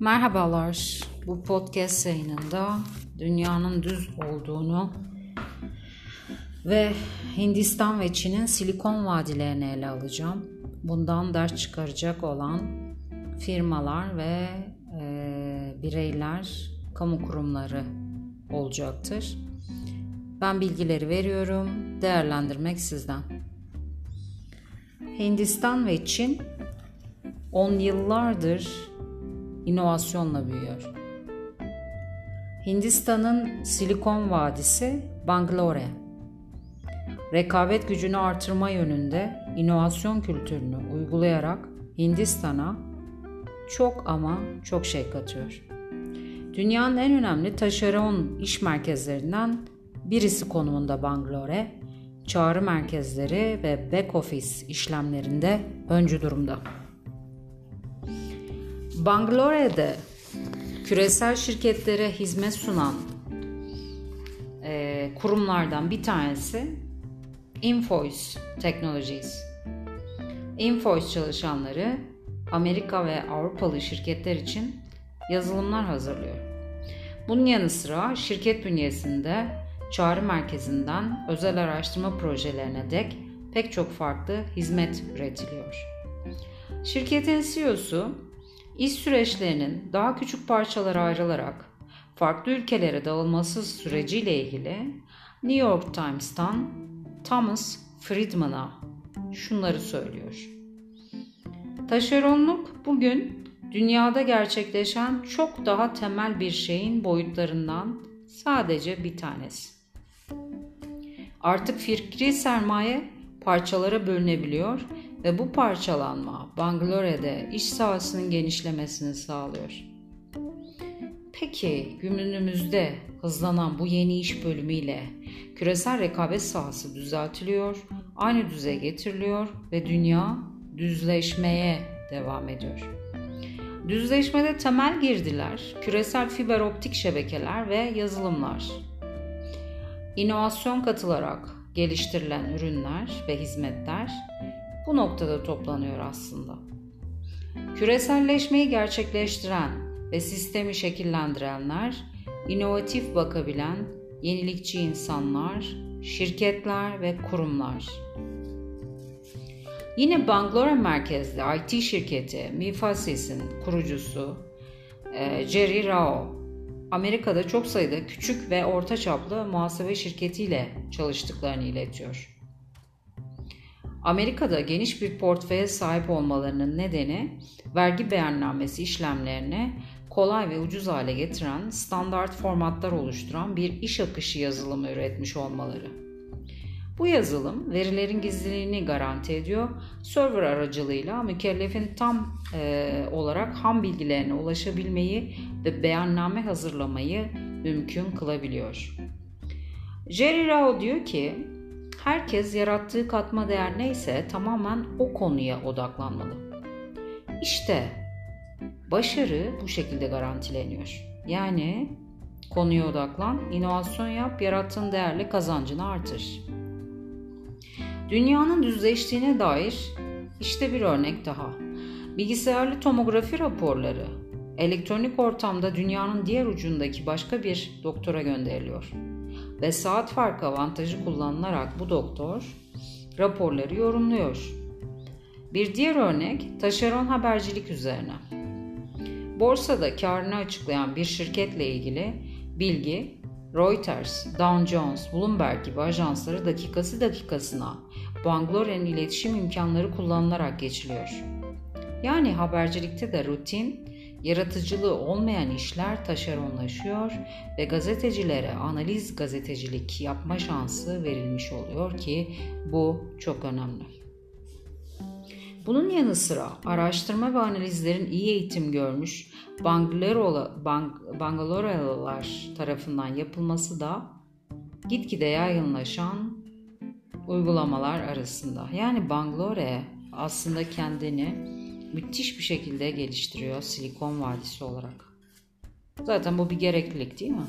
Merhabalar. Bu podcast yayınında dünyanın düz olduğunu ve Hindistan ve Çin'in silikon vadilerini ele alacağım. Bundan ders çıkaracak olan firmalar ve e, bireyler, kamu kurumları olacaktır. Ben bilgileri veriyorum, değerlendirmek sizden. Hindistan ve Çin on yıllardır inovasyonla büyüyor. Hindistan'ın Silikon Vadisi Bangalore. Rekabet gücünü artırma yönünde inovasyon kültürünü uygulayarak Hindistan'a çok ama çok şey katıyor. Dünyanın en önemli taşeron iş merkezlerinden birisi konumunda Bangalore, çağrı merkezleri ve back office işlemlerinde öncü durumda. Bangalore'de küresel şirketlere hizmet sunan e, kurumlardan bir tanesi Invoice Technologies. Invoice çalışanları Amerika ve Avrupalı şirketler için yazılımlar hazırlıyor. Bunun yanı sıra şirket bünyesinde çağrı merkezinden özel araştırma projelerine dek pek çok farklı hizmet üretiliyor. Şirketin CEO'su İş süreçlerinin daha küçük parçalara ayrılarak farklı ülkelere dağılması süreciyle ilgili New York Times'tan Thomas Friedman'a şunları söylüyor. Taşeronluk bugün dünyada gerçekleşen çok daha temel bir şeyin boyutlarından sadece bir tanesi. Artık fikri sermaye parçalara bölünebiliyor ve bu parçalanma Bangalore'de iş sahasının genişlemesini sağlıyor. Peki günümüzde hızlanan bu yeni iş bölümüyle küresel rekabet sahası düzeltiliyor, aynı düzeye getiriliyor ve dünya düzleşmeye devam ediyor. Düzleşmede temel girdiler, küresel fiber optik şebekeler ve yazılımlar. İnovasyon katılarak geliştirilen ürünler ve hizmetler bu noktada toplanıyor aslında. Küreselleşmeyi gerçekleştiren ve sistemi şekillendirenler, inovatif bakabilen yenilikçi insanlar, şirketler ve kurumlar. Yine Bangalore merkezli IT şirketi Mifasis'in kurucusu e, Jerry Rao, Amerika'da çok sayıda küçük ve orta çaplı muhasebe şirketiyle çalıştıklarını iletiyor. Amerika'da geniş bir portföye sahip olmalarının nedeni vergi beyannamesi işlemlerini kolay ve ucuz hale getiren standart formatlar oluşturan bir iş akışı yazılımı üretmiş olmaları. Bu yazılım verilerin gizliliğini garanti ediyor. Server aracılığıyla mükellefin tam e, olarak ham bilgilerine ulaşabilmeyi ve beyanname hazırlamayı mümkün kılabiliyor. Jerry Rao diyor ki Herkes yarattığı katma değer neyse tamamen o konuya odaklanmalı. İşte başarı bu şekilde garantileniyor. Yani konuya odaklan, inovasyon yap, yarattığın değerle kazancını artır. Dünyanın düzleştiğine dair işte bir örnek daha. Bilgisayarlı tomografi raporları elektronik ortamda dünyanın diğer ucundaki başka bir doktora gönderiliyor ve saat farkı avantajı kullanılarak bu doktor raporları yorumluyor. Bir diğer örnek taşeron habercilik üzerine. Borsada karını açıklayan bir şirketle ilgili bilgi Reuters, Dow Jones, Bloomberg gibi ajansları dakikası dakikasına Bangalore'nin iletişim imkanları kullanılarak geçiliyor. Yani habercilikte de rutin Yaratıcılığı olmayan işler taşeronlaşıyor ve gazetecilere analiz gazetecilik yapma şansı verilmiş oluyor ki bu çok önemli. Bunun yanı sıra araştırma ve analizlerin iyi eğitim görmüş Bangalore'lılar tarafından yapılması da gitgide yaygınlaşan uygulamalar arasında. Yani Bangalore aslında kendini müthiş bir şekilde geliştiriyor Silikon Vadisi olarak. Zaten bu bir gereklilik değil mi?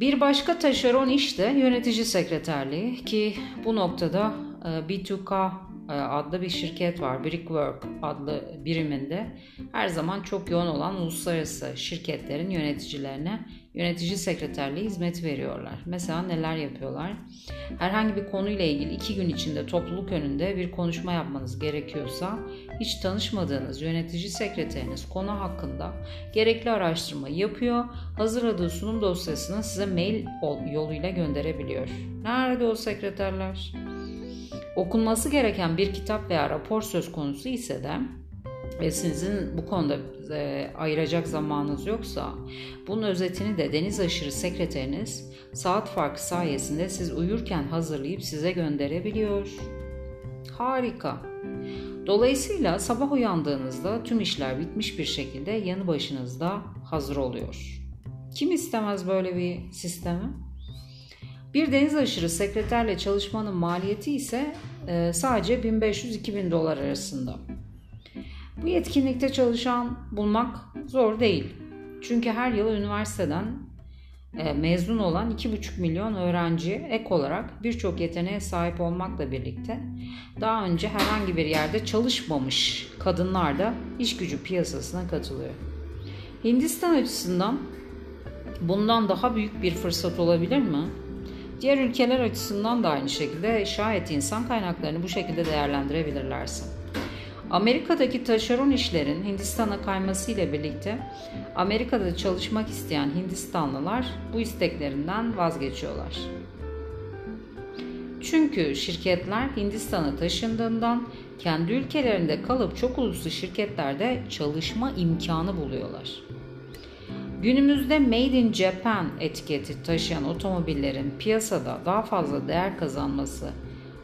Bir başka taşeron iş de yönetici sekreterliği ki bu noktada e, B2K e, adlı bir şirket var. Brickwork adlı biriminde her zaman çok yoğun olan uluslararası şirketlerin yöneticilerine yönetici sekreterliği hizmet veriyorlar. Mesela neler yapıyorlar? Herhangi bir konuyla ilgili iki gün içinde topluluk önünde bir konuşma yapmanız gerekiyorsa hiç tanışmadığınız yönetici sekreteriniz konu hakkında gerekli araştırma yapıyor, hazırladığı sunum dosyasını size mail yoluyla gönderebiliyor. Nerede o sekreterler? Okunması gereken bir kitap veya rapor söz konusu ise de ve sizin bu konuda e, ayıracak zamanınız yoksa bunun özetini de deniz aşırı sekreteriniz saat farkı sayesinde siz uyurken hazırlayıp size gönderebiliyor. Harika. Dolayısıyla sabah uyandığınızda tüm işler bitmiş bir şekilde yanı başınızda hazır oluyor. Kim istemez böyle bir sistemi? Bir deniz aşırı sekreterle çalışmanın maliyeti ise e, sadece 1500-2000 dolar arasında. Bu yetkinlikte çalışan bulmak zor değil. Çünkü her yıl üniversiteden e, mezun olan 2,5 milyon öğrenci ek olarak birçok yeteneğe sahip olmakla birlikte daha önce herhangi bir yerde çalışmamış kadınlar da iş gücü piyasasına katılıyor. Hindistan açısından bundan daha büyük bir fırsat olabilir mi? Diğer ülkeler açısından da aynı şekilde şayet insan kaynaklarını bu şekilde değerlendirebilirlerse. Amerika'daki taşeron işlerin Hindistan'a kayması ile birlikte Amerika'da çalışmak isteyen Hindistanlılar bu isteklerinden vazgeçiyorlar. Çünkü şirketler Hindistan'a taşındığından kendi ülkelerinde kalıp çok uluslu şirketlerde çalışma imkanı buluyorlar. Günümüzde Made in Japan etiketi taşıyan otomobillerin piyasada daha fazla değer kazanması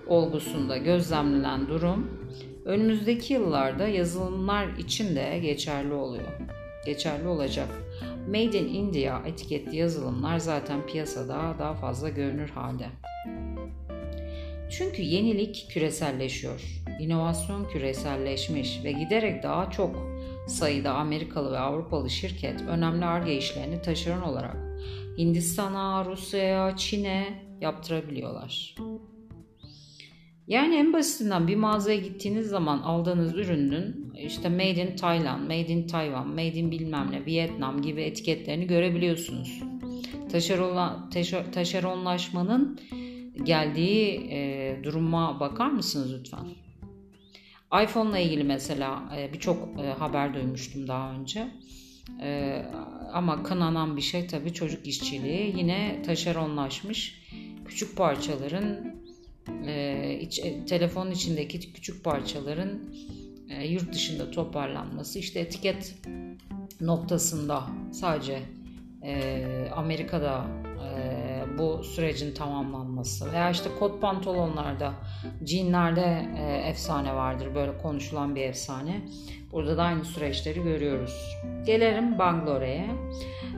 olgusunda gözlemlenen durum önümüzdeki yıllarda yazılımlar için de geçerli oluyor. Geçerli olacak. Made in India etiketli yazılımlar zaten piyasada daha fazla görünür halde. Çünkü yenilik küreselleşiyor. İnovasyon küreselleşmiş ve giderek daha çok sayıda Amerikalı ve Avrupalı şirket önemli ARGE işlerini taşeron olarak Hindistan'a, Rusya'ya, Çin'e yaptırabiliyorlar. Yani en basitinden bir mağazaya gittiğiniz zaman aldığınız ürünün işte Made in Thailand, Made in Taiwan, Made in bilmem ne, Vietnam gibi etiketlerini görebiliyorsunuz. Taşeronla, taşeronlaşmanın geldiği e, duruma bakar mısınız lütfen? iPhone ile ilgili mesela e, birçok e, haber duymuştum daha önce. E, ama kınanan bir şey tabii çocuk işçiliği. Yine taşeronlaşmış küçük parçaların e, iç, e, telefonun içindeki küçük parçaların e, yurt dışında toparlanması işte etiket noktasında sadece e, Amerika'da bu sürecin tamamlanması veya işte kot pantolonlarda, jeanlerde e, efsane vardır böyle konuşulan bir efsane. Burada da aynı süreçleri görüyoruz. Gelelim Bangalore'ye.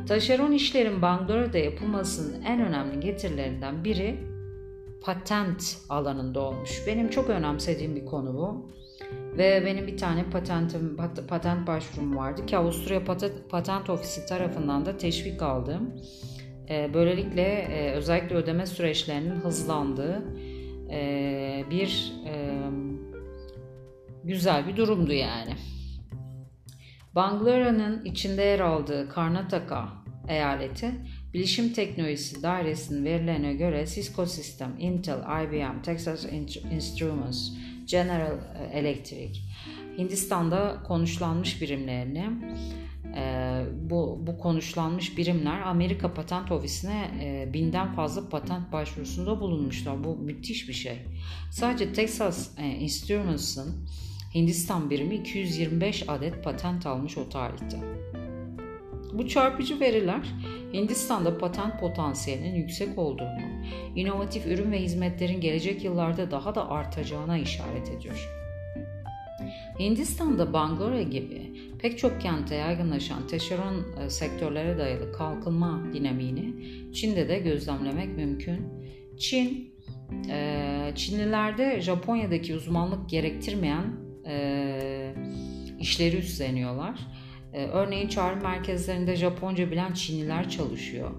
Taşeron işlerin Bangalore'de yapılmasının en önemli getirilerinden biri patent alanında olmuş. Benim çok önemsediğim bir konu bu. Ve benim bir tane patentim, patent başvurum vardı ki Avusturya Patent Ofisi tarafından da teşvik aldım. Ee, böylelikle e, özellikle ödeme süreçlerinin hızlandığı e, bir e, güzel bir durumdu yani. Banglara'nın içinde yer aldığı Karnataka eyaleti Bilişim Teknolojisi Dairesi'nin verilerine göre Cisco System, Intel, IBM, Texas Instruments, General Electric Hindistan'da konuşlanmış birimlerini e, bu, bu konuşlanmış birimler Amerika Patent Ofisi'ne e, binden fazla patent başvurusunda bulunmuşlar. Bu müthiş bir şey. Sadece Texas e, Instruments'ın Hindistan birimi 225 adet patent almış o tarihte. Bu çarpıcı veriler Hindistan'da patent potansiyelinin yüksek olduğunu, inovatif ürün ve hizmetlerin gelecek yıllarda daha da artacağına işaret ediyor. Hindistan'da Bangalore gibi pek çok kente yaygınlaşan taşeron e, sektörlere dayalı kalkınma dinamiğini Çin'de de gözlemlemek mümkün. Çin, e, Çinlilerde Japonya'daki uzmanlık gerektirmeyen e, işleri üstleniyorlar örneğin çağrı merkezlerinde Japonca bilen Çinliler çalışıyor.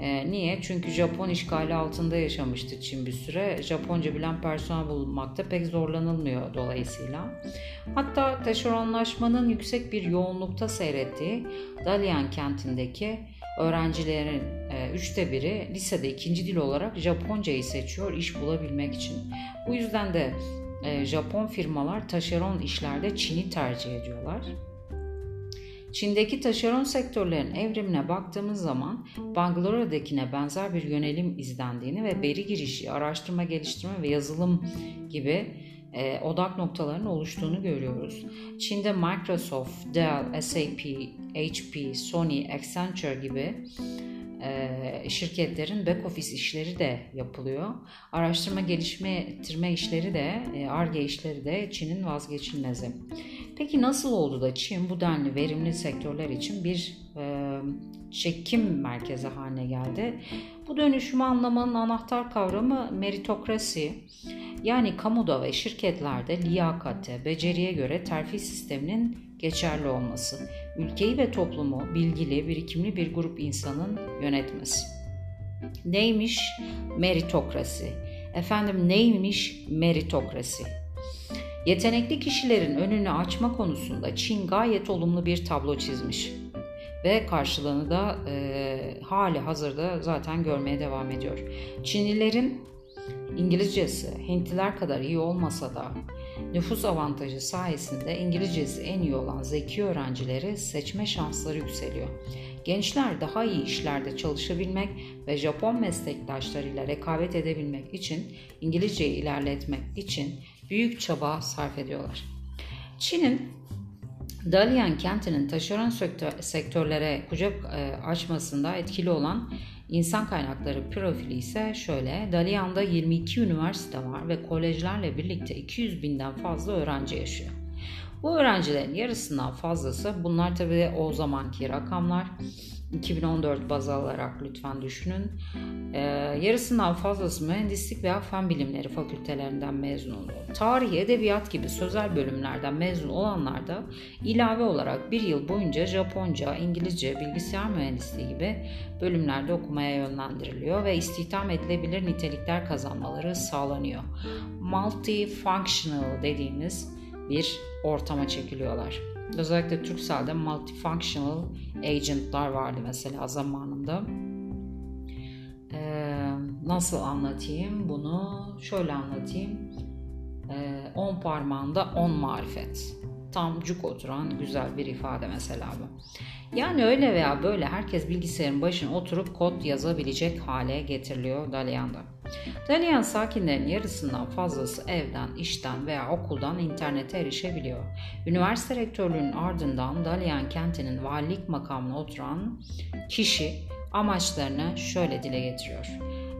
E, niye? Çünkü Japon işgali altında yaşamıştı Çin bir süre. Japonca bilen personel bulmakta pek zorlanılmıyor dolayısıyla. Hatta taşeronlaşmanın yüksek bir yoğunlukta seyrettiği Dalian kentindeki öğrencilerin e, üçte biri lisede ikinci dil olarak Japoncayı seçiyor iş bulabilmek için. Bu yüzden de e, Japon firmalar taşeron işlerde Çin'i tercih ediyorlar. Çin'deki taşeron sektörlerin evrimine baktığımız zaman Bangalore'dekine benzer bir yönelim izlendiğini ve veri girişi, araştırma geliştirme ve yazılım gibi e, odak noktalarının oluştuğunu görüyoruz. Çin'de Microsoft, Dell, SAP, HP, Sony, Accenture gibi e, şirketlerin back office işleri de yapılıyor. Araştırma geliştirme işleri de, ARGE işleri de Çin'in vazgeçilmezi. Peki nasıl oldu da Çin bu denli verimli sektörler için bir e, çekim merkezi haline geldi? Bu dönüşümü anlamanın anahtar kavramı meritokrasi. Yani kamuda ve şirketlerde liyakate, beceriye göre terfi sisteminin geçerli olması, ülkeyi ve toplumu bilgili, birikimli bir grup insanın yönetmesi. Neymiş meritokrasi? Efendim neymiş meritokrasi? Yetenekli kişilerin önünü açma konusunda Çin gayet olumlu bir tablo çizmiş ve karşılığını da e, hali hazırda zaten görmeye devam ediyor. Çinlilerin İngilizcesi Hintliler kadar iyi olmasa da nüfus avantajı sayesinde İngilizcesi en iyi olan zeki öğrencileri seçme şansları yükseliyor. Gençler daha iyi işlerde çalışabilmek ve Japon meslektaşlarıyla rekabet edebilmek için İngilizceyi ilerletmek için büyük çaba sarf ediyorlar. Çin'in Dalian kentinin taşeron sektörlere kucak e, açmasında etkili olan insan kaynakları profili ise şöyle. Dalian'da 22 üniversite var ve kolejlerle birlikte 200 binden fazla öğrenci yaşıyor. Bu öğrencilerin yarısından fazlası bunlar tabii o zamanki rakamlar 2014 baz alarak lütfen düşünün. Ee, yarısından fazlası mühendislik veya fen bilimleri fakültelerinden mezun oluyor. Tarih, edebiyat gibi sözel bölümlerden mezun olanlar da ilave olarak bir yıl boyunca Japonca, İngilizce, bilgisayar mühendisliği gibi bölümlerde okumaya yönlendiriliyor ve istihdam edilebilir nitelikler kazanmaları sağlanıyor. Multifunctional dediğimiz bir ortama çekiliyorlar. Özellikle Turkcell'de multifunctional agentlar vardı mesela zamanında. Ee, nasıl anlatayım bunu? Şöyle anlatayım. 10 ee, parmağında 10 marifet. Tam cuk oturan güzel bir ifade mesela bu. Yani öyle veya böyle herkes bilgisayarın başına oturup kod yazabilecek hale getiriliyor Dalyan'da. Dalyan sakinlerin yarısından fazlası evden, işten veya okuldan internete erişebiliyor. Üniversite rektörlüğünün ardından Dalyan kentinin valilik makamına oturan kişi amaçlarını şöyle dile getiriyor.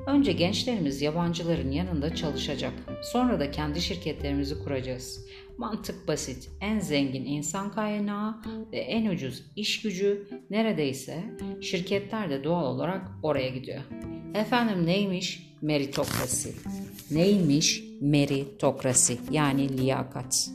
Önce gençlerimiz yabancıların yanında çalışacak. Sonra da kendi şirketlerimizi kuracağız. Mantık basit. En zengin insan kaynağı ve en ucuz iş gücü neredeyse şirketler de doğal olarak oraya gidiyor. Efendim neymiş? Meritokrasi. Neymiş? Meritokrasi yani liyakat.